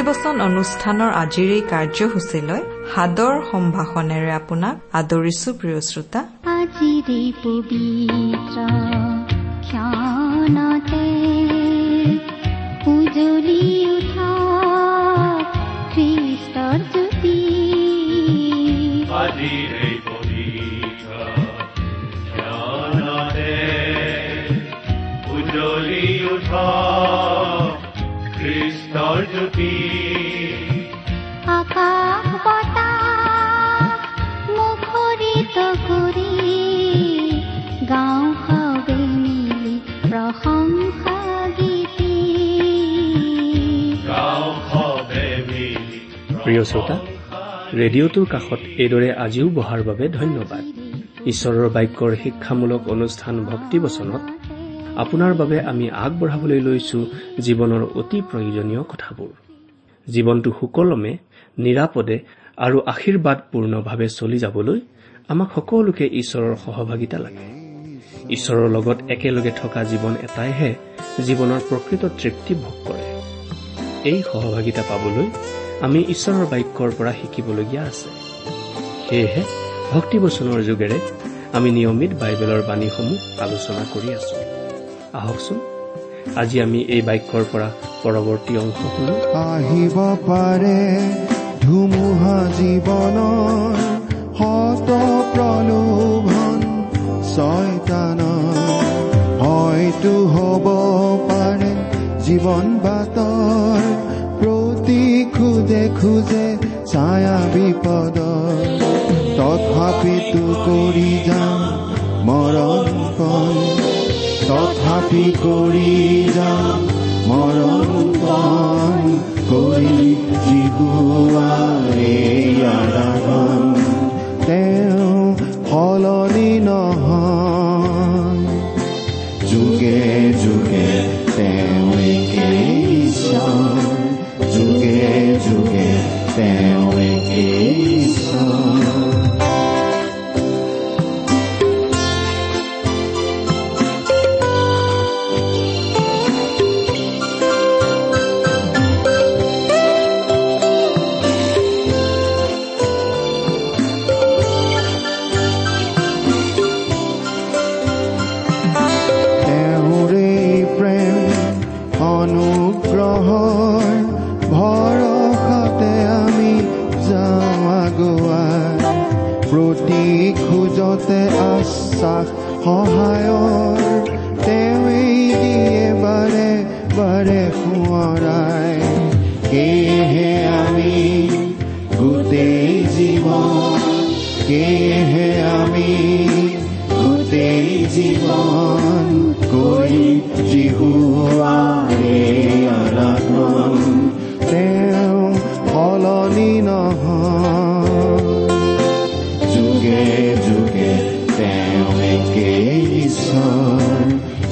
ভক্তিবচন অনুষ্ঠানৰ আজিৰ এই কাৰ্যসূচীলৈ সাদৰ সম্ভাষণেৰে আপোনাক আদৰিছো প্ৰিয় শ্ৰোতা। আজিৰে পবিত্ৰ প্ৰিয় শ্ৰোতা ৰেডিঅ'টোৰ কাষত এইদৰে আজিও বহাৰ বাবে ধন্যবাদ। ঈশ্বৰৰ বাক্যৰ শিক্ষামূলক অনুষ্ঠান ভক্তিবচনত আপোনাৰ বাবে আমি আগবঢ়াবলৈ লৈছো জীৱনৰ অতি প্ৰয়োজনীয় কথাবোৰ। জীৱনটো সুকলমে নিৰাপদে আৰু আশীৰ্বাদপূৰ্ণভাৱে চলি যাবলৈ আমাক সকলোকে ঈশ্বৰৰ সহভাগিতা লাগে। ঈশ্বৰৰ লগত একেলগে থকা জীৱন এটাইহে জীৱনৰ প্ৰকৃত তৃপ্তি ভোগ কৰে। এই সহভাগিতা পাবলৈ আমি ঈশ্বৰৰ বাক্যৰ পৰা শিকিবলগীয়া আছে। সেয়েহে ভক্তিবচনৰ যোগেৰে আমি নিয়মিত বাইবেলৰ বাণীসমূহ আলোচনা কৰি আছো। আহকচোন আজি আমি এই বাক্যৰ পৰা পৰৱৰ্তী অংশ শুনো আহিব পাৰে ধুমুহা জীৱনৰ হয়তো হ'ব পাৰে জীৱন বাটৰ খোজে খোজে ছায়া বিপদৰ তথাপিতো কৰি যাম পণ তথাপি কৰি যাম পণ কৰি জিহুৱাৰে আৰাধন তেওঁ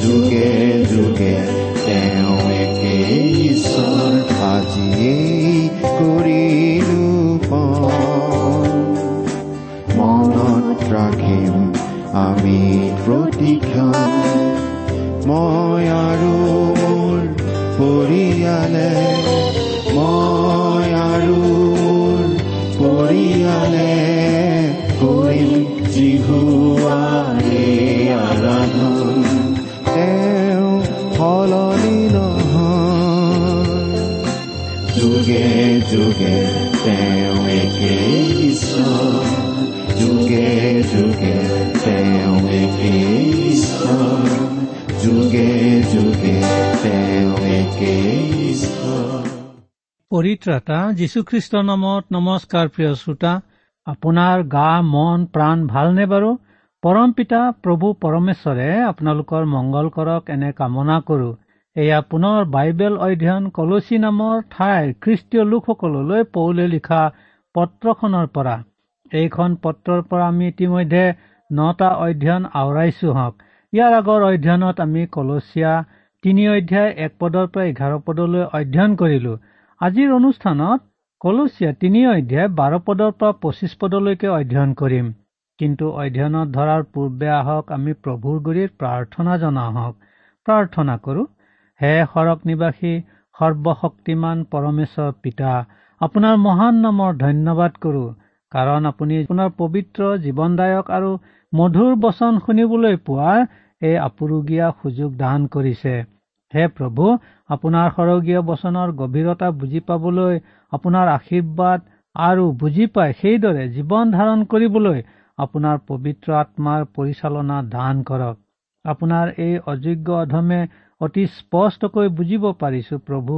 you. পৰিত্ৰাতা যীশুখ্ৰীষ্টৰ নামত নমস্কাৰ প্ৰিয় শ্ৰোতা আপোনাৰ গা মন প্ৰাণ ভালনে বাৰু? পৰম পিতা প্ৰভু পৰমেশ্বৰে আপোনালোকৰ মংগল কৰক এনে কামনা কৰো। এয়া পুনৰ বাইবেল অধ্যয়ন কলচী নামৰ ঠাইৰ খ্ৰীষ্টীয় লোকসকললৈ পৌলে লিখা পত্ৰখনৰ পৰা। এইখন পত্ৰৰ পৰা আমি ইতিমধ্যে নটা অধ্যয়ন আওৰাইছো হওক। ইয়াৰ আগৰ অধ্যয়নত আমি কলচীয়া তিনি অধ্যায় এক পদৰ পৰা এঘাৰ পদলৈ অধ্যয়ন কৰিলো। আজিৰ অনুষ্ঠানত কলচীয়া তিনি অধ্যায় বাৰ পদৰ পৰা পঁচিছ পদলৈকে অধ্যয়ন কৰিম। কিন্তু অধ্যয়নত ধৰাৰ পূৰ্বে আহক আমি প্ৰভুৰ গুৰিত প্ৰাৰ্থনা জনাওঁ হওক প্ৰাৰ্থনা কৰো হে সৰগ নিবাসী সৰ্বশক্তিমান পৰমেশ্বৰ পিতা আপোনাৰ মহান নামৰ ধন্যবাদ কৰো কাৰণ আপুনি আপোনাৰ পবিত্ৰ জীৱনদায়ক আৰু মধুৰ বচন শুনিবলৈ পোৱাৰ এই আপুৰুগীয়া সুযোগ দান কৰিছে। হে প্ৰভু আপোনাৰ সৰগীয় বচনৰ গভীৰতা বুজি পাবলৈ আপোনাৰ আশীৰ্বাদ আৰু বুজি পাই সেইদৰে জীৱন ধাৰণ কৰিবলৈ আপোনাৰ পবিত্ৰ আত্মাৰ পৰিচালনা দান কৰক। আপোনাৰ এই অযোগ্য অধমে অতি স্পষ্টকৈ বুজিব পাৰিছো প্ৰভু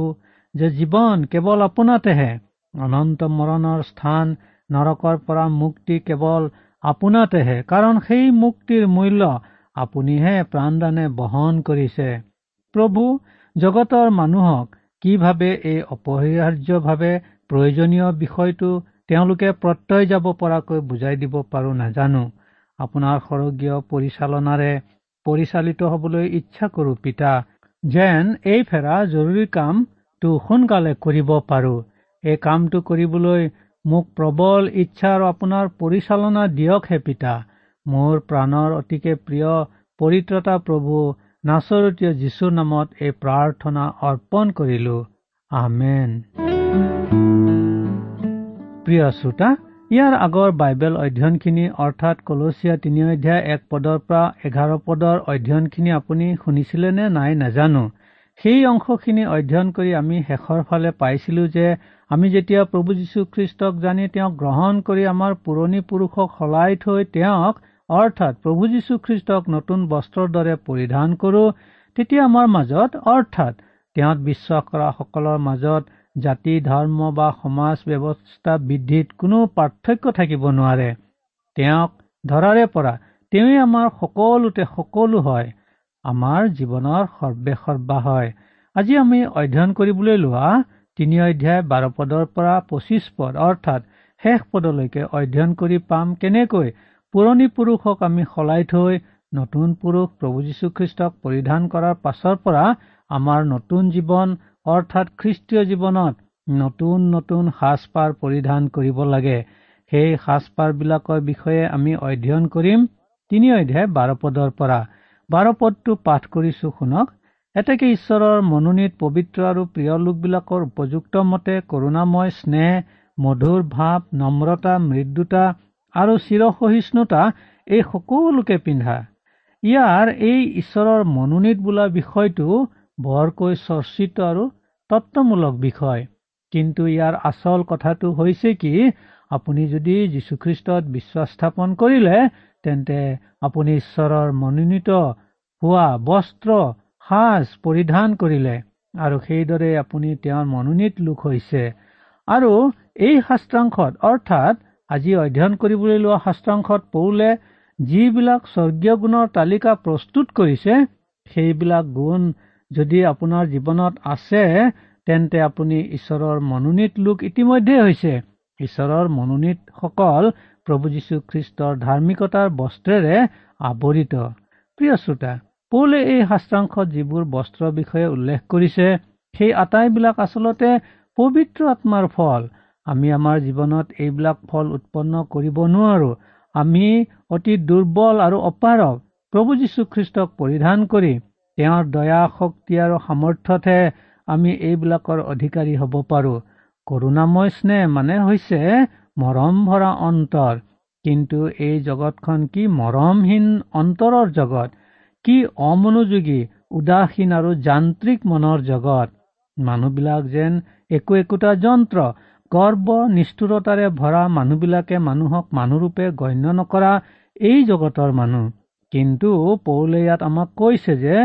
যে জীৱন কেৱল আপোনাতেহে। অনন্ত মৰণৰ স্থান নৰকৰ পৰা মুক্তি কেৱল আপোনাতেহে কাৰণ সেই মুক্তিৰ মূল্য আপুনিহে প্ৰাণদানে বহন কৰিছে। প্ৰভু জগতৰ মানুহক কিভাৱে এই অপৰিহাৰ্যভাৱে প্ৰয়োজনীয় বিষয়টো তেওঁলোকে প্ৰত্যয় যাব পৰাকৈ বুজাই দিব পাৰো নাজানো। আপোনাৰ সৰগীয় পৰিচালনাৰে পৰিচালিত হবলৈ ইচ্ছা কৰো পিতা। যেন এই ফেৰা জৰুৰী কামটো সোনকালে কৰিব পাৰো। এই কামটো কৰিবলৈ মোক প্ৰবল ইচ্ছা আৰু আপোনাৰ পৰিচালনা দিয়ক হে পিতা। মোৰ প্ৰাণৰ অতিকে প্ৰিয় পৰিত্ৰতা প্ৰভু নাচৰতীয় যীশুৰ নামত এই প্ৰাৰ্থনা অৰ্পণ কৰিলো। আমেন। প্ৰিয় শ্ৰোতা ইয়াৰ আগৰ বাইবেল অধ্যয়নখিনি অৰ্থাৎ কলচীয়া তিনি অধ্যায় এক পদৰ পৰা এঘাৰ পদৰ অধ্যয়নখিনি আপুনি শুনিছিলে নে নাই নাজানো। সেই অংশখিনি অধ্যয়ন কৰি আমি শেষৰ ফালে পাইছিলো যে আমি যেতিয়া প্ৰভু যীশুখ্ৰীষ্টক জানি তেওঁক গ্ৰহণ কৰি আমাৰ পুৰণি পুৰুষক সলাই থৈ তেওঁক অৰ্থাৎ প্ৰভু যীশুখ্ৰীষ্টক নতুন বস্ত্ৰৰ দৰে পৰিধান কৰো তেতিয়া আমাৰ মাজত অৰ্থাৎ তেওঁত বিশ্বাস কৰা সকলৰ মাজত জাতি ধৰ্ম বা সমাজ ব্যৱস্থা বৃদ্ধিত কোনো পাৰ্থক্য থাকিব নোৱাৰে। তেওঁক ধৰাৰে পৰা তেওঁৱেই আমাৰ সকলোতে সকলো হয় আমাৰ জীৱনৰ সৰ্বে সৰ্বা হয়। আজি আমি অধ্যয়ন কৰিবলৈ লোৱা তিনি অধ্যায় বাৰ পদৰ পৰা পঁচিছ পদ অৰ্থাৎ শেষ পদলৈকে অধ্যয়ন কৰি পাম কেনেকৈ পুৰণি পুৰুষক আমি সলাই থৈ নতুন পুৰুষ প্ৰভু যীশুখ্ৰীষ্টক পৰিধান কৰাৰ পাছৰ পৰা আমাৰ নতুন জীৱন অৰ্থাৎ খ্ৰীষ্টীয় জীৱনত নতুন নতুন সাজপাৰ পৰিধান কৰিব লাগে। সেই সাজপাৰবিলাকৰ বিষয়ে আমি অধ্যয়ন কৰিম তিনি অধ্যায় বাৰ পদৰ পৰা। বাৰ পদটো পাঠ কৰিছো শুনক এতেকে ঈশ্বৰৰ মনোনীত পবিত্ৰ আৰু প্ৰিয় লোকবিলাকৰ উপযুক্ত মতে কৰোণাময় স্নেহ মধুৰ ভাৱ নম্ৰতা মৃদুতা আৰু চিৰসহিষ্ণুতা এই সকলোকে পিন্ধা। ইয়াৰ এই ঈশ্বৰৰ মনোনীত বোলা বিষয়টো বৰকৈ চৰ্চিত আৰু তত্বমূলক বিষয়। কিন্তু ইয়াৰ আচল কথাটো হৈছে কি আপুনি যদি যীশুখ্ৰীষ্টত বিশ্বাস স্থাপন কৰিলে তেন্তে আপুনি ঈশ্বৰৰ মনোনীত হোৱা বস্ত্ৰ সাজ পৰিধান কৰিলে আৰু সেইদৰে আপুনি তেওঁৰ মনোনীত লোক হৈছে। আৰু এই শাস্ত্ৰাংশত অৰ্থাৎ আজি অধ্যয়ন কৰিবলৈ লোৱা শাস্ত্ৰাংশত পৌলে যিবিলাক স্বৰ্গীয় গুণৰ তালিকা প্ৰস্তুত কৰিছে সেইবিলাক গুণ যদি আপোনাৰ জীৱনত আছে তেন্তে আপুনি ঈশ্বৰৰ মনোনীত লোক ইতিমধ্যে হৈছে। ঈশ্বৰৰ মনোনীতসকল প্ৰভু যীশুখ্ৰীষ্টৰ ধাৰ্মিকতাৰ বস্ত্ৰেৰে আৱৰিত প্ৰিয় শ্ৰোতা পৌলে এই শাস্ত্ৰাংশত যিবোৰ বস্ত্ৰৰ বিষয়ে উল্লেখ কৰিছে সেই আটাইবিলাক আচলতে পবিত্ৰ আত্মাৰ ফল। আমি আমাৰ জীৱনত এইবিলাক ফল উৎপন্ন কৰিব নোৱাৰো। আমি অতি দুৰ্বল আৰু অপাৰক প্ৰভু যীশুখ্ৰীষ্টক পৰিধান কৰি তেওঁৰ দয়া শক্তি আৰু সামৰ্থ্যতহে আমি এইবিলাকৰ অধিকাৰী হ'ব পাৰো। কৰোণাময় স্নেহ মানে হৈছে মৰম ভৰা অন্তৰ। কিন্তু এই জগতখন কি মৰমহীন অন্তৰৰ জগত? কি অমনোযোগী উদাসীন আৰু যান্ত্ৰিক মনৰ জগত? মানুহবিলাক যেন একো একোটা যন্ত্ৰ। গৰ্ব নিষ্ঠুৰতাৰে ভৰা মানুহবিলাকে মানুহক মানুহৰূপে গণ্য নকৰা এই জগতৰ মানুহ। কিন্তু পৌলে ইয়াত আমাক কৈছে যে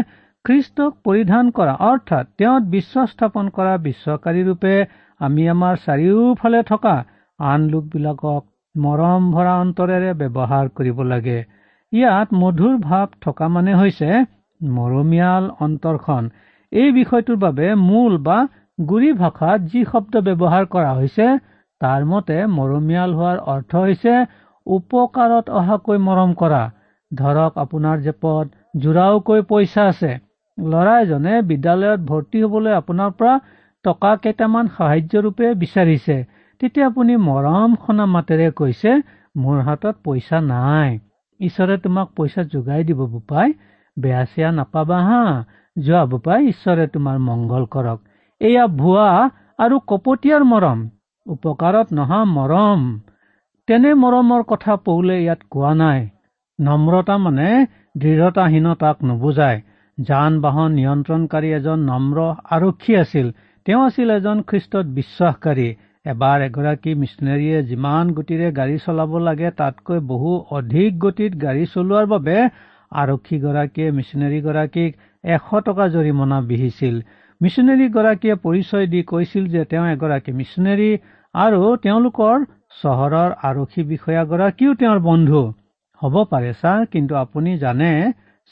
খ্ৰীষ্টক পৰিধান কৰা অৰ্থাৎ তেওঁত বিশ্বাস স্থাপন কৰা বিশ্বকাৰী ৰূপে আমি আমাৰ চাৰিওফালে থকা আন লোকবিলাকক মৰম ভৰা অন্তৰেৰে ব্যৱহাৰ কৰিব লাগে। ইয়াত মধুৰ ভাৱ থকা মানে হৈছে মৰমীয়াল অন্তৰখন। এই বিষয়টোৰ বাবে মূল বা গুৰি ভাষাত যি শব্দ ব্যৱহাৰ কৰা হৈছে তাৰ মতে মৰমীয়াল হোৱাৰ অৰ্থ হৈছে উপকাৰত অহাকৈ মৰম কৰা। ধৰক আপোনাৰ জেপত জোৰাওকৈ পইচা আছে। ল'ৰা এজনে বিদ্যালয়ত ভৰ্তি হবলৈ আপোনাৰ পৰা টকা কেইটামান সাহায্য ৰূপে বিচাৰিছে। তেতিয়া আপুনি মৰম সনা মাতেৰে কৈছে মোৰ হাতত পইচা নাই। ঈশ্বৰে তোমাক পইচা যোগাই দিব বোপাই। বেয়া চেয়া নাপাবা হা। যোৱা বোপাই ঈশ্বৰে তোমাৰ মংগল কৰক। এয়া ভুৱা আৰু কপটীয়াৰ মৰম। উপকাৰত নহা মৰম। তেনে মৰমৰ কথা পৌলে ইয়াত কোৱা নাই। নম্ৰতা মানে দৃঢ়তাহীনতাক নুবুজায়। যান বাহন নিয়ন্ত্ৰণকাৰী এজন নম্ৰ আৰক্ষী আছিল। তেওঁ আছিল এজন খ্ৰীষ্টত বিশ্বাসকাৰী। এবাৰ এগৰাকী মিছনেৰীয়ে যিমান গতিৰে গাড়ী চলাব লাগে তাতকৈ বহু অধিক গতিত গাড়ী চলোৱাৰ বাবে আৰক্ষীগৰাকীয়ে মিছনেৰীগৰাকীক এশ টকা জৰিমনা বিহিছিল। মিছনেৰীগৰাকীয়ে পৰিচয় দি কৈছিল যে তেওঁ এগৰাকী মিছনেৰী আৰু তেওঁলোকৰ চহৰৰ আৰক্ষী বিষয়াগৰাকীও তেওঁৰ বন্ধু। হ'ব পাৰে ছাৰ কিন্তু আপুনি জানে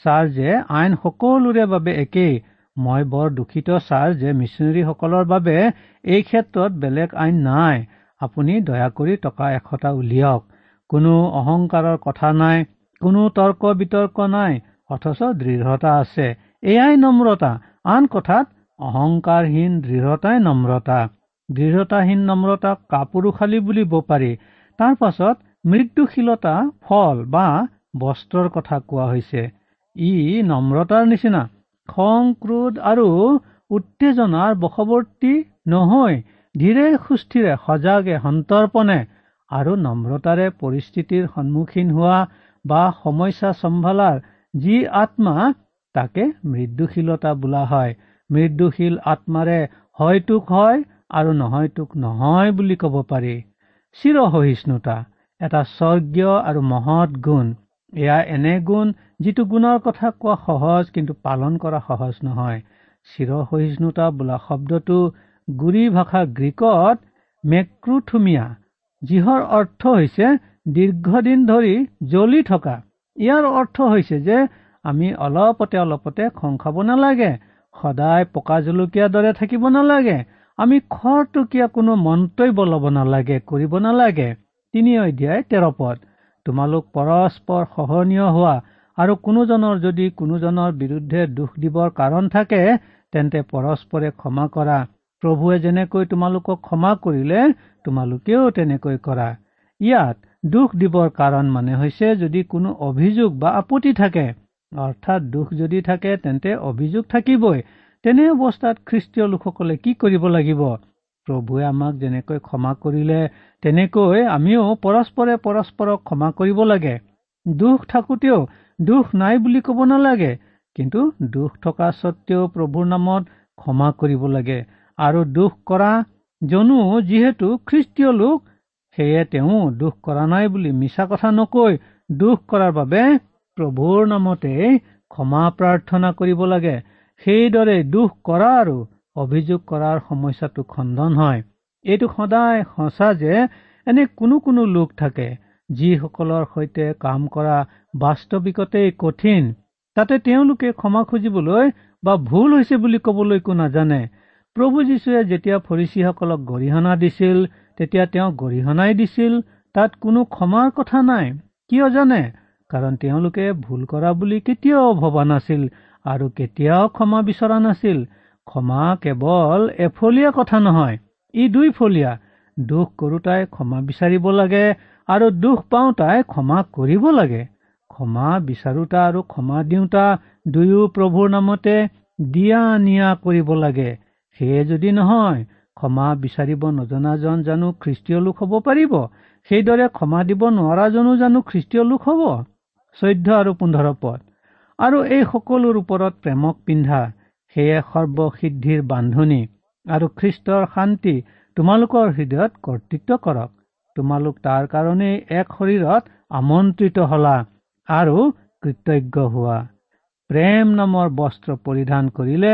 ছাৰ যে আইন সকলোৰে বাবে একেই। মই বৰ দুখিত ছাৰ যে মিছনেৰীসকলৰ বাবে এই ক্ষেত্ৰত বেলেগ আইন নাই। আপুনি দয়া কৰি টকা এশটা উলিয়াওক। কোনো অহংকাৰৰ কথা নাই কোনো তৰ্ক বিতৰ্ক নাই অথচ দৃঢ়তা আছে। এয়াই নম্ৰতা। আন কথাত অহংকাৰহীন দৃঢ়তাই নম্ৰতা। দৃঢ়তাহীন নম্ৰতাক কাপুৰুষালী বুলিব পাৰি। তাৰ পাছত মৃত্যুশীলতা ফল বা বস্ত্ৰৰ কথা কোৱা হৈছে। ই নম্ৰতাৰ নিচিনা খং ক্ৰোধ আৰু উত্তেজনাৰ বশৱৰ্তী নহয় ধীৰে সুস্থিৰে সজাগে সন্তৰ্পণে আৰু নম্ৰতাৰে পৰিস্থিতিৰ সন্মুখীন হোৱা বা সমস্যা চম্ভালাৰ যি আত্মা তাকে মৃদুশীলতা বোলা হয়। মৃদুশীল আত্মাৰে হয়তোক হয় আৰু নহয়তোক নহয় বুলি ক'ব পাৰি। চিৰসহিষ্ণুতা এটা স্বৰ্গীয় আৰু মহৎ গুণ। এয়া এনে গুণ যিটো গুণৰ কথা কোৱা সহজ কিন্তু পালন কৰা সহজ নহয়। চিৰসহিষ্ণুতা বোলা শব্দটো গুৰি ভাষা গ্ৰীকত মেক্ৰুথুমিয়া যিহৰ অৰ্থ হৈছে দীৰ্ঘদিন ধৰি জ্বলি থকা। ইয়াৰ অৰ্থ হৈছে যে আমি অলপতে অলপতে খং খাব নালাগে। সদায় পকা জলকীয়াৰ দৰে থাকিব নালাগে। আমি খৰটকীয়া কোনো মন্তব্য ল'ব নালাগে কৰিব নালাগে। তিনি অধ্যায় তেৰ পদ। তোমালোক পৰস্পৰ সহনীয় হোৱা আৰু কোনোজনৰ যদি কোনোজনৰ বিৰুদ্ধে দুখ দিবৰ কাৰণ থাকে তেন্তে পৰস্পৰে ক্ষমা কৰা। প্ৰভুৱে যেনেকৈ তোমালোকক ক্ষমা কৰিলে তোমালোকেও তেনেকৈ কৰা। ইয়াত দুখ দিবৰ কাৰণ মানে হৈছে যদি কোনো অভিযোগ বা আপত্তি থাকে অৰ্থাৎ দুখ যদি থাকে তেন্তে অভিযোগ থাকিবই। তেনে অৱস্থাত খ্ৰীষ্টীয় লোকসকলে কি কৰিব লাগিব? প্ৰভুৱে আমাক যেনেকৈ ক্ষমা কৰিলে তেনেকৈ আমিও পৰস্পৰে পৰস্পৰক ক্ষমা কৰিব লাগে। দুখ থাকোতেও দুখ নাই বুলি ক'ব নালাগে কিন্তু দুখ থকা স্বত্তেও প্ৰভুৰ নামত ক্ষমা কৰিব লাগে। আৰু দুখ কৰা জনো যিহেতু খ্ৰীষ্টীয় লোক সেয়ে তেওঁ দুখ কৰা নাই বুলি মিছা কথা নকৈ দুখ কৰাৰ বাবে প্ৰভুৰ নামতে ক্ষমা প্ৰাৰ্থনা কৰিব লাগে। সেইদৰে দুখ কৰা আৰু অভিযোগ কৰাৰ সমস্যাটো খণ্ডন হয়। এইটো সদায় সঁচা যে এনে কোনো কোনো লোক থাকে যিসকলৰ সৈতে কাম কৰা বাস্তৱিকতেই কঠিন তাতে তেওঁলোকে ক্ষমা খুজিবলৈ বা ভুল হৈছে বুলি কবলৈ একো নাজানে। প্ৰভু যীশুৱে যেতিয়া ফৰিচীসকলক গৰিহণা দিছিল তেতিয়া তেওঁ গৰিহণাই দিছিল তাত কোনো ক্ষমাৰ কথা নাই। কিয় জানে? কাৰণ তেওঁলোকে ভুল কৰা বুলি কেতিয়াও ভবা নাছিল আৰু কেতিয়াও ক্ষমা বিচৰা নাছিল। ক্ষমা কেৱল এফলীয়া কথা নহয় ই দুইফলীয়া। দুখ কৰোতাই ক্ষমা বিচাৰিব লাগে আৰু দুখ পাওঁতাই ক্ষমা কৰিব লাগে। ক্ষমা বিচাৰোতা আৰু ক্ষমা দিওঁতা দুয়ো প্ৰভুৰ নামতে দিয়া নিয়া কৰিব লাগে। সেয়ে যদি নহয় ক্ষমা বিচাৰিব নজনাজন জানো খ্ৰীষ্টীয় লোক হ'ব পাৰিব? সেইদৰে ক্ষমা দিব নোৱাৰাজনো জানো খ্ৰীষ্টীয় লোক হ'ব? চৈধ্য আৰু পোন্ধৰ পদ। আৰু এই সকলোৰ ওপৰত প্ৰেমক পিন্ধা সেয়ে সৰ্বসিদ্ধিৰ বান্ধনি আৰু খ্ৰীষ্টৰ শান্তি তোমালোকৰ হৃদয়ত কৰ্তৃত্ব কৰক। তোমালোক তাৰ কাৰণেই এক শৰীৰত আমন্ত্ৰিত হলা আৰু কৃতজ্ঞ হোৱা। প্ৰেম নামৰ বস্ত্ৰ পৰিধান কৰিলে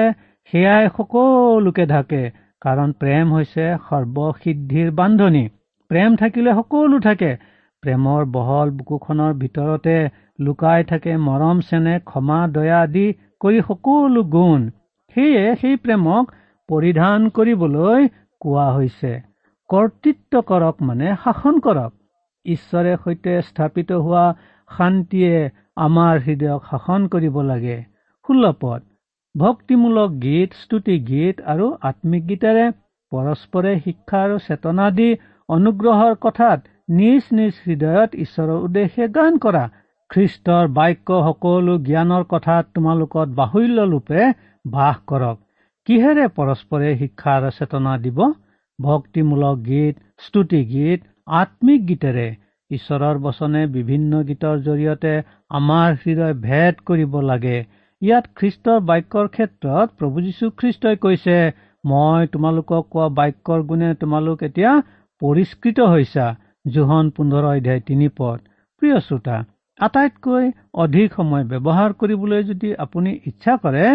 সেয়াই সকলোকে ঢাকে কাৰণ প্ৰেম হৈছে সৰ্বসিদ্ধিৰ বান্ধনি। প্ৰেম থাকিলে সকলো থাকে প্ৰেমৰ বহল বুকুখনৰ ভিতৰতে লুকাই থাকে মৰম চেনে ক্ষমা দয়া আদি কৰি সকলো গুণ। সেয়ে সেই প্ৰেমক পৰিধান কৰিবলৈ কোৱা হৈছে। কৰ্তৃত্ব কৰক মানে শাসন কৰক। ঈশ্বৰে সৈতে স্থাপিত হোৱা শান্তিয়ে আমাৰ হৃদয়ক শাসন কৰিব লাগে। ষোল্ল পদ। ভক্তিমূলক গীত স্তুতি গীত আৰু আত্মিক গীতেৰে পৰস্পৰে শিক্ষা আৰু চেতনা দি অনুগ্ৰহৰ কথাত নিজ নিজ হৃদয়ত ঈশ্বৰৰ উদ্দেশ্যে গান কৰা। খ্ৰীষ্টৰ বাক্য সকলো জ্ঞানৰ কথাত তোমালোকত বাহুল্য ৰূপে বাস কৰক। কিহেৰে পৰস্পৰে শিক্ষা আৰু চেতনা দিব? ভক্তিমূলক গীত স্তুতি গীত আত্মিক গীতেৰে। ঈশ্বৰৰ বচনে বিভিন্ন গীতৰ জৰিয়তে আমাৰ হৃদয় ভেদ কৰিব লাগে। ইয়াত খ্ৰীষ্টৰ বাক্যৰ ক্ষেত্ৰত প্ৰভু যীশুখ্ৰীষ্টই কৈছে মই তোমালোকক কোৱা বাক্যৰ গুণে তোমালোক এতিয়া পৰিষ্কৃত হৈছা। জোহন পোন্ধৰ অধ্যায় তিনি পদ। প্ৰিয় শ্ৰোতা আটাইতকৈ অধিক সময় ব্যৱহাৰ কৰিবলৈ যদি আপুনি ইচ্ছা কৰে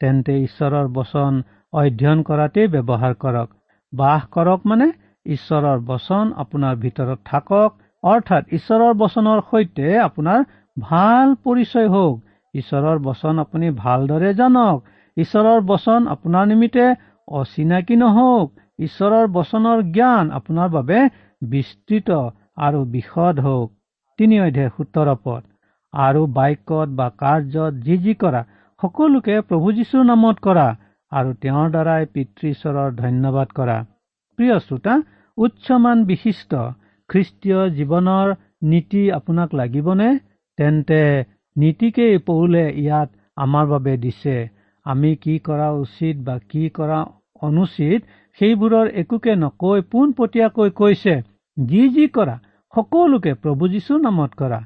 তেন্তে ঈশ্বৰৰ বচন অধ্যয়ন কৰাতেই ব্যৱহাৰ কৰক। বাস কৰক মানে ঈশ্বৰৰ বচন আপোনাৰ ভিতৰত থাকক অৰ্থাৎ ঈশ্বৰৰ বচনৰ সৈতে আপোনাৰ ভাল পৰিচয় হওক। ঈশ্বৰৰ বচন আপুনি ভালদৰে জানক। ঈশ্বৰৰ বচন আপোনাৰ নিমিত্তে অচিনাকি নহওক। ঈশ্বৰৰ বচনৰ জ্ঞান আপোনাৰ বাবে বিস্তৃত আৰু বিশদ হওক। তিনি অধ্যায় সোতৰ পদ। আৰু বাক্যত বা কাৰ্যত যি যি কৰা সকলোকে প্ৰভু যীশুৰ নামত কৰা আৰু তেওঁৰ দ্বাৰাই পিতৃ ঈশ্বৰৰ ধন্যবাদ কৰা। প্ৰিয় শ্ৰোতা উচ্চমান বিশিষ্ট খ্ৰীষ্টীয় জীৱনৰ নীতি আপোনাক লাগিবনে? তেন্তে নীতিকেই পৌলে ইয়াত আমাৰ বাবে দিছে। আমি কি কৰা উচিত বা কি কৰা অনুচিত সেইবোৰৰ একোকে নকৈ পোনপটীয়াকৈ কৈছে। যি যি কৰা সকলোকে প্ৰভু যীশুৰ নামত কৰা।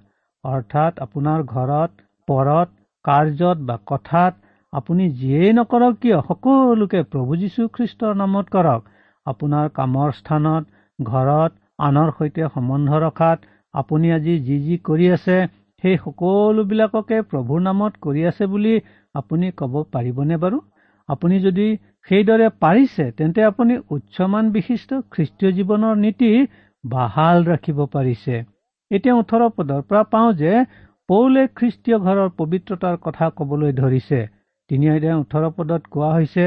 অৰ্থাৎ আপোনাৰ ঘৰত পৰত কাৰ্যত বা কথাত আপুনি যিয়েই নকৰক কিয় সকলোকে প্ৰভু যীশু খ্ৰীষ্টৰ নামত কৰক। আপোনাৰ কামৰ স্থানত ঘৰত আনৰ সৈতে সম্বন্ধ ৰখাত আপুনি আজি যি যি কৰি আছে সেই সকলোবিলাককে প্ৰভুৰ নামত কৰি আছে বুলি আপুনি ক'ব পাৰিবনে বাৰু? আপুনি যদি সেইদৰে পাৰিছে তেন্তে আপুনি উচ্চমান বিশিষ্ট খ্ৰীষ্টীয় জীৱনৰ নীতি বাহাল ৰাখিব পাৰিছে। এতিয়া ওঠৰ পদৰ পৰা পাওঁ যে পৌলে খ্ৰীষ্টীয় ঘৰৰ পবিত্ৰতাৰ কথা কবলৈ ধৰিছে। তিনি ওঠৰ পদত কোৱা হৈছে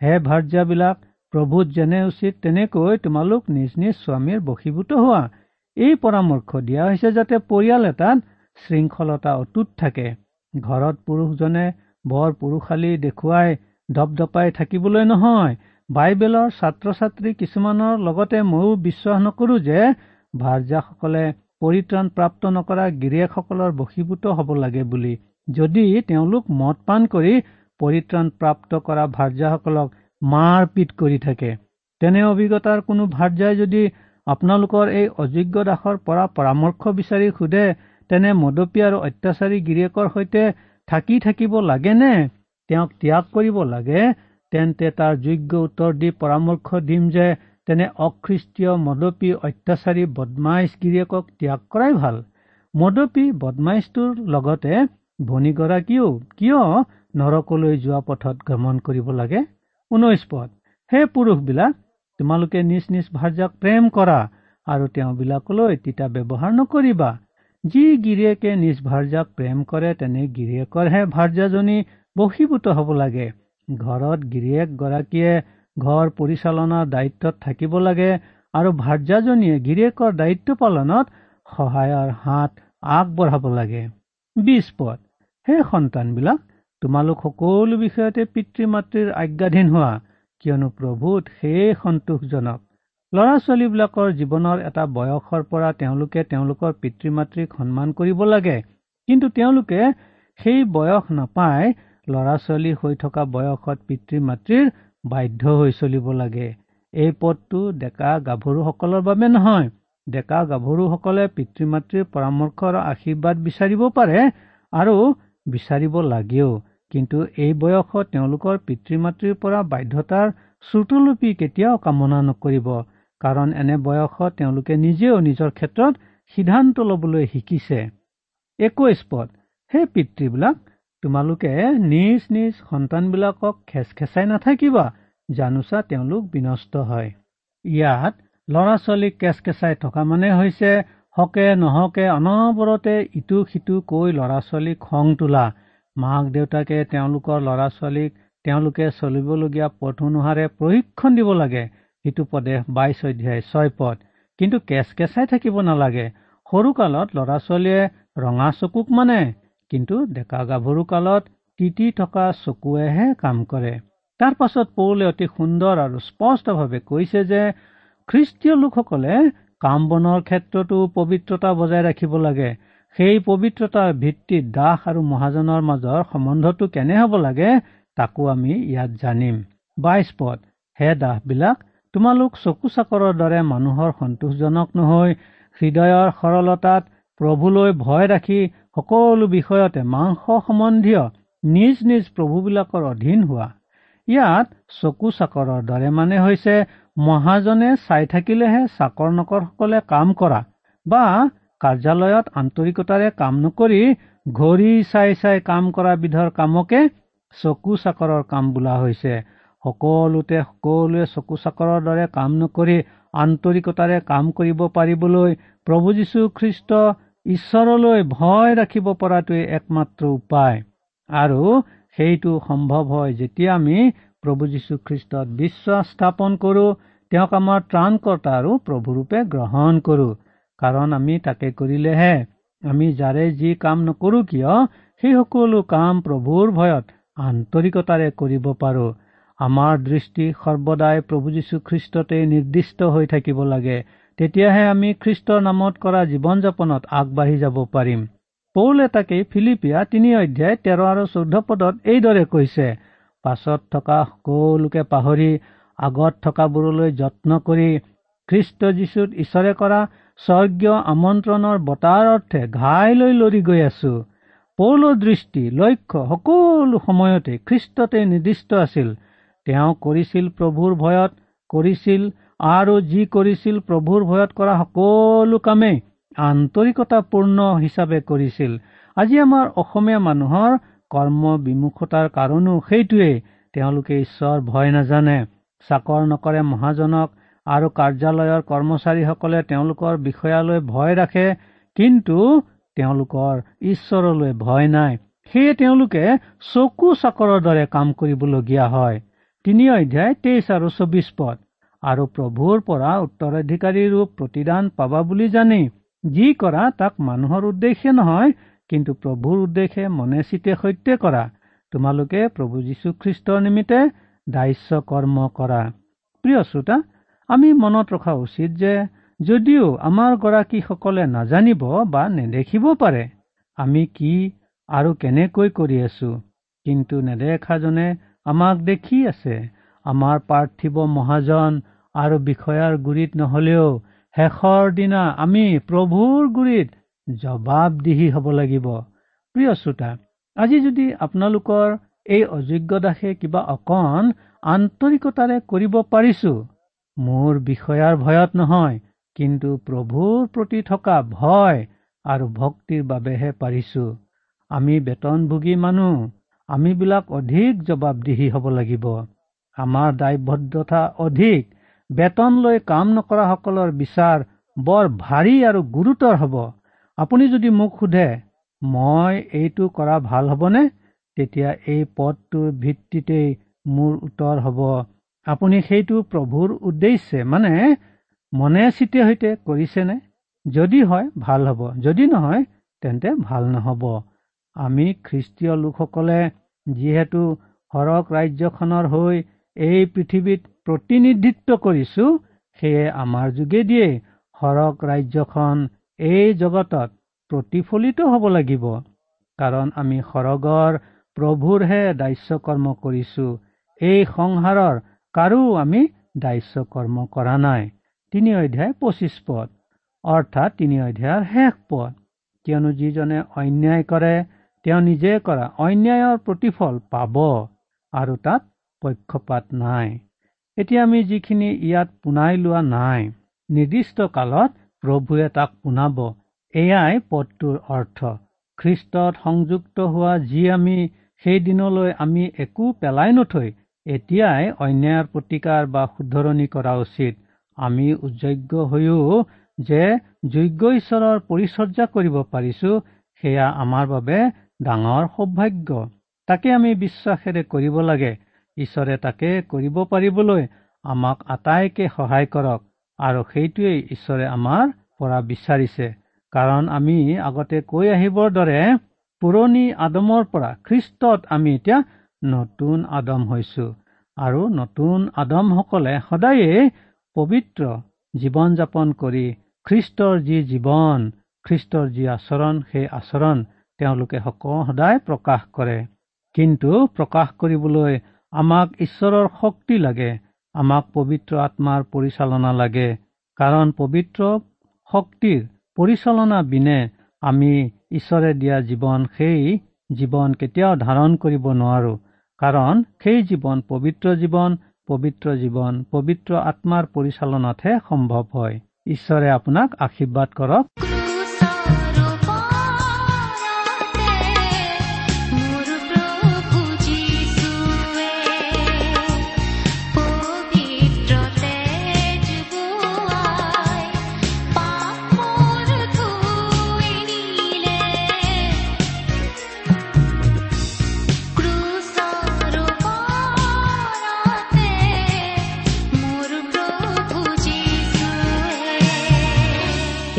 হে ভাৰ্যাবিলাক প্ৰভূত যেনে উচিত তেনেকৈ তোমালোক নিজ নিজ স্বামীৰ বশীভূত হোৱা। এই পৰামৰ্শ দিয়া হৈছে যাতে পৰিয়াল এটাত শৃংখলতা অটুট থাকে। ঘৰত পুৰুষজনে বৰ পুৰুষালী দেখুৱাই ধপধপাই থাকিবলৈ নহয়। বাইবেলৰ ছাত্ৰ ছাত্ৰী কিছুমানৰ লগতে ময়ো বিশ্বাস নকৰো যে ভাৰ্যাসকলে পৰিত্ৰাণ প্ৰাপ্ত নকৰা গিৰিয়েকসকলৰ বশীভূত হ'ব লাগে বুলি। যদি তেওঁলোক মদ পান কৰি পৰিত্ৰাণ প্ৰাপ্ত কৰা ভাৰ্যাসকলক মাৰ পিত কৰি থাকে তেনে অভিজ্ঞতাৰ কোনো ভাৰ্যাই যদি আপোনালোকৰ এই অযোগ্য দাসৰ পৰা পৰামৰ্শ বিচাৰি সোধে তেনে মদপী আৰু অত্যাচাৰী গিৰিয়েকৰ সৈতে থাকি থাকিব লাগেনে? তেওঁক ত্যাগ কৰিব লাগে তেন্তে তাৰ যোগ্য উত্তৰ দি পৰামৰ্শ দিম যে তেনে অখ্ৰীষ্টীয় মদপী অত্যাচাৰী বদমাইচ গিৰিয়েকক ত্যাগ কৰাই ভাল। মদপী বদমাইচটোৰ লগতে ভনীগৰাকীও কিয় নৰকলৈ যোৱা পথত ভ্ৰমণ কৰিব লাগে? ঊনৈশ পদ। সেই পুৰুষবিলাক তোমালোকে নিজ নিজ ভাৰ্যাক প্ৰেম কৰা আৰু তেওঁবিলাকলৈ তিতা ব্যৱহাৰ নকৰিবা। যি গিৰিয়েকে নিজ ভাৰ্যাক প্ৰেম কৰে তেনে গিৰিয়েকৰহে ভাৰ্যাজনী বশীভূত হ'ব লাগে। ঘৰত গিৰিয়েক গৰাকীয়ে ঘৰ পৰিচালনাৰ দায়িত্বত থাকিব লাগে আৰু ভাৰ্যাজনীয়ে গিৰিয়েকৰ দায়িত্ব পালনত সহায়ৰ হাত আগবঢ়াব লাগে। বিশ পদ। সেই সন্তানবিলাক তোমালোক সকলো বিষয়তে পিতৃ মাতৃৰ আজ্ঞাধীন হোৱা কিয়নো প্ৰভূত সেয়ে সন্তোষজনক। ল'ৰা ছোৱালীবিলাকৰ জীৱনৰ এটা বয়সৰ পৰা তেওঁলোকে তেওঁলোকৰ পিতৃ মাতৃক সন্মান কৰিব লাগে কিন্তু তেওঁলোকে সেই বয়স নাপায় ল'ৰা ছোৱালী হৈ থকা বয়সত পিতৃ মাতৃৰ বাধ্য হৈ চলিব লাগে। এই পদটো ডেকা গাভৰুসকলৰ বাবে নহয়। ডেকা গাভৰুসকলে পিতৃ মাতৃৰ পৰামৰ্শ আৰু আশীৰ্বাদ বিচাৰিব পাৰে আৰু বিচাৰিব লাগেও। কিন্তু এই বয়সত তেওঁলোকৰ পিতৃ মাতৃৰ পৰা বাধ্যতাৰ শ্ৰুতলোপী কেতিয়াও কামনা নকৰিব। কাৰণ এনে বয়সত তেওঁলোকে নিজেও নিজৰ ক্ষেত্ৰত সিদ্ধান্ত লবলৈ শিকিছে। একৈশ পদ। সেই পিতৃবিলাক তোমালোকে নিজ নিজ সন্তানবিলাকক খেচ খেচাই নাথাকিবা জানোচা তেওঁলোক বিনষ্ট হয়। ইয়াত ল'ৰা ছোৱালীক কেচ কেঁচাই থকা মানে হৈছে হকে নহকে অনবৰতে ইটো সিটো কৈ ল'ৰা ছোৱালীক খং তোলা। মাক দেউতাকে তেওঁলোকৰ ল'ৰা ছোৱালীক তেওঁলোকে চলিবলগীয়া পথ অনুসাৰে প্ৰশিক্ষণ দিব লাগে। সিটো পদে বাইছ অধ্যায় ছয় পদ। কিন্তু কেচ কেঁচাই থাকিব নালাগে। সৰুকালত ল'ৰা ছোৱালীয়ে ৰঙা চকুক মানে কিন্তু ডেকা গাভৰু কালত তিতি থকা চকুৱেহে কাম কৰে। তাৰ পাছত পৌলে অতি সুন্দৰ আৰু স্পষ্টভাৱে কৈছে যে খ্ৰীষ্টীয় লোকসকলে কাম বনৰ ক্ষেত্ৰতো পবিত্ৰতা বজাই ৰাখিব লাগে। সেই পবিত্ৰতাৰ ভিত্তিত দাস আৰু মহাজনৰ মাজৰ সম্বন্ধটো কেনে হ'ব লাগে তাকো আমি ইয়াত জানিম। বাইশ পদ হে দাহবিলাক তোমালোক চকু চাকৰৰ দৰে মানুহৰ সন্তোষজনক নহৈ হৃদয়ৰ সৰলতাত প্ৰভুলৈ ভয় ৰাখি সকলো বিষয়তে মাংস সম্বন্ধীয় নিজ নিজ প্ৰভুবিলাকৰ অধীন হোৱা। ইয়াত চকু চাকৰৰ দৰে মানে হৈছে মহাজনে চাই থাকিলেহে চাকৰ নকৰসকলে কাম কৰা বা কাৰ্যালয়ত আন্তৰিকতাৰে কাম নকৰি ঘড়ী চাই চাই কাম কৰা বিধৰ কামকে চকু চাকৰৰ কাম বোলা হৈছে। সকলোতে সকলোৱে চকু চাকৰৰ দৰে কাম নকৰি আন্তৰিকতাৰে কাম কৰিব পাৰিবলৈ প্ৰভু যীশু খ্ৰীষ্ট ঈশ্বৰলৈ ভয় ৰাখিব পৰাটোৱে একমাত্ৰ উপায়। আৰু সেইটো সম্ভৱ হয় যেতিয়া আমি প্ৰভু যীশুখ্ৰীষ্টত বিশ্বাস স্থাপন কৰো তেওঁক আমাৰ ত্ৰাণকৰ্তা আৰু প্ৰভুৰূপে গ্ৰহণ কৰো। কাৰণ আমি তাকে কৰিলেহে আমি যাৰে যি কাম নকৰো কিয় সেই সকলো কাম প্ৰভুৰ ভয়ত আন্তৰিকতাৰে কৰিব পাৰো। আমাৰ দৃষ্টি সৰ্বদাই প্ৰভু যীশুখ্ৰীষ্টতে নিৰ্দিষ্ট হৈ থাকিব লাগে। তেতিয়াহে আমি খ্ৰীষ্টৰ নামত কৰা জীৱন যাপনত আগবাঢ়ি যাব পাৰিম। পৌলে তাকেই ফিলিপিয়া তিনি অধ্যায় তেৰ আৰু চৈধ্য পদত এইদৰে কৈছে পাছত থকা সকলোকে পাহৰি আগত থকাবোৰলৈ যত্ন কৰি খ্ৰীষ্ট যীশুত ঈশ্বৰে কৰা স্বৰ্গীয় আমন্ত্ৰণৰ বতাৰ অৰ্থে ঘাই লৈ লৰি গৈ আছো। পৌলৰ দৃষ্টি লক্ষ্য সকলো সময়তে খ্ৰীষ্টতে নিৰ্দিষ্ট আছিল। তেওঁ কৰিছিল প্ৰভুৰ ভয়ত কৰিছিল আৰু যি কৰিছিল প্ৰভুৰ ভয়ত কৰা সকলো কামেই আন্তৰিকতাপূৰ্ণ হিচাপে কৰিছিল। আজি আমাৰ অসমীয়া মানুহৰ কৰ্ম বিমুখতাৰ কাৰণো সেইটোৱেই তেওঁলোকে ঈশ্বৰ ভয় নাজানে। চাকৰ নকৰে মহাজনক আৰু কাৰ্যালয়ৰ কৰ্মচাৰীসকলে তেওঁলোকৰ বিষয়ালৈ ভয় ৰাখে কিন্তু তেওঁলোকৰ ঈশ্বৰলৈ ভয় নাই। সেয়ে তেওঁলোকে চকু চাকৰৰ দৰে কাম কৰিবলগীয়া হয়। তিনি অধ্যায় তেইছ আৰু চৌবিশ পদ। আৰু প্ৰভুৰ পৰা উত্তৰাধিকাৰী ৰূপ প্ৰতিদান পাবা বুলি জানি যি কৰা তাক মানুহৰ উদ্দেশ্যে নহয় কিন্তু প্ৰভুৰ উদ্দেশ্যে মনে চিতে সত্য কৰা। তোমালোকে প্ৰভু যীশুখ্ৰীষ্টৰ নিমিত্তে দাস্য কৰ্ম কৰা। প্ৰিয় শ্ৰোতা আমি মনত ৰখা উচিত যে যদিও আমাৰ গৰাকীসকলে নাজানিব বা নেদেখিব পাৰে আমি কি আৰু কেনেকৈ কৰি আছো কিন্তু নেদেখাজনে আমাক দেখি আছে। আমাৰ পাৰ্থিৱ মহাজন আৰু বিষয়াৰ গুৰিত নহলেও শেষৰ দিনা আমি প্ৰভুৰ গুৰিত জবাবদিহি হ'ব লাগিব। প্ৰিয় শ্ৰোতা আজি যদি আপোনালোকৰ এই অযোগ্য দাসে কিবা অকণ আন্তৰিকতাৰে কৰিব পাৰিছো মোৰ বিষয়াৰ ভয়ত নহয় কিন্তু প্ৰভুৰ প্ৰতি থকা ভয় আৰু ভক্তিৰ বাবেহে পাৰিছো। আমি বেতনভোগী মানুহ আমিবিলাক অধিক জবাবদিহি হ'ব লাগিব। আমাৰ দায়বদ্ধতা অধিক বেতন লৈ কাম নকৰাসকলৰ বিচাৰ বৰ ভাৰী আৰু গুৰুতৰ হ'ব। আপুনি যদি মোক সোধে মই এইটো কৰা ভাল হ'বনে? তেতিয়া এই পদটোৰ ভিত্তিতেই মোৰ উত্তৰ হ'ব। আপুনি সেইটো প্ৰভুৰ উদ্দেশ্যে মানে মনে চিতে সৈতে কৰিছেনে? যদি হয় ভাল হ'ব। যদি নহয় তেন্তে ভাল নহ'ব। আমি খ্ৰীষ্টীয় লোকসকলে যিহেতু সৰগ ৰাজ্যখনৰ হৈ এই পৃথিৱীত প্ৰতিনিধিত্ব কৰিছো সেয়ে আমাৰ যোগেদিয়েই সৰগ ৰাজ্যখন এই জগতত প্ৰতিফলিত হ'ব লাগিব। কাৰণ আমি সৰগৰ প্ৰভুৰহে দাস্য কৰ্ম কৰিছো। এই সংসাৰৰ কাৰো আমি দাস্য কৰ্ম কৰা নাই। তিনি অধ্যায় পঁচিছ পদ। অৰ্থাৎ তিনি অধ্যায়ৰ শেষ পদ। কিয়নো যিজনে অন্যায় কৰে তেওঁ নিজে কৰা অন্যায়ৰ প্ৰতিফল পাব আৰু তাত পক্ষপাত নাই। এতিয়া আমি যিখিনি ইয়াত পোনাই লোৱা নাই নিৰ্দিষ্ট কালত প্ৰভুৱে তাক পোনাব। এয়াই পদটোৰ অৰ্থ। খ্ৰীষ্টত সংযুক্ত হোৱা যি আমি সেই দিনলৈ আমি একো পেলাই নথৈ এতিয়াই অন্যায়ৰ প্ৰতিকাৰ বা শুধৰণি কৰা উচিত। আমি উযোগ্য হৈও যে যোগ্য ঈশ্বৰৰ পৰিচৰ্যা কৰিব পাৰিছো সেয়া আমাৰ বাবে ডাঙৰ সৌভাগ্য। তাকে আমি বিশ্বাসেৰে কৰিব লাগে। ঈশ্বৰে তাকে কৰিব পাৰিবলৈ আমাক আটাইকে সহায় কৰক আৰু সেইটোৱেই ঈশ্বৰে আমাৰ পৰা বিচাৰিছে। কাৰণ আমি আগতে কৈ আহিবৰ দৰে পুৰণি আদমৰ পৰা খ্ৰীষ্টত আমি এতিয়া নতুন আদম হৈছো আৰু নতুন আদমসকলে সদায়ে পবিত্ৰ জীৱন যাপন কৰি খ্ৰীষ্টৰ যি জীৱন খ্ৰীষ্টৰ যি আচৰণ সেই আচৰণ তেওঁলোকে সদায় প্ৰকাশ কৰে। কিন্তু প্ৰকাশ কৰিবলৈ আমাক ঈশ্বৰৰ শক্তি লাগে আমাক পবিত্ৰ আত্মাৰ পৰিচালনা লাগে কাৰণ পবিত্ৰ শক্তিৰ পৰিচালনা বিনে আমি ঈশ্বৰে দিয়া জীৱন সেই জীৱন কেতিয়াও ধাৰণ কৰিব নোৱাৰো। কাৰণ সেই জীৱন পবিত্ৰ জীৱন পবিত্ৰ জীৱন পবিত্ৰ আত্মাৰ পৰিচালনাতহে সম্ভৱ হয়। ঈশ্বৰে আপোনাক আশীৰ্বাদ কৰক।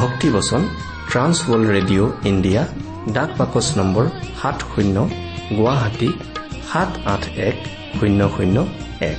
ভক্তিবচন ট্ৰান্স ৱৰ্ল্ড ৰেডিঅ' ইণ্ডিয়া ডাক বাকচ নম্বৰ সাত শূন্য গুৱাহাটী সাত আঠ এক শূন্য শূন্য এক।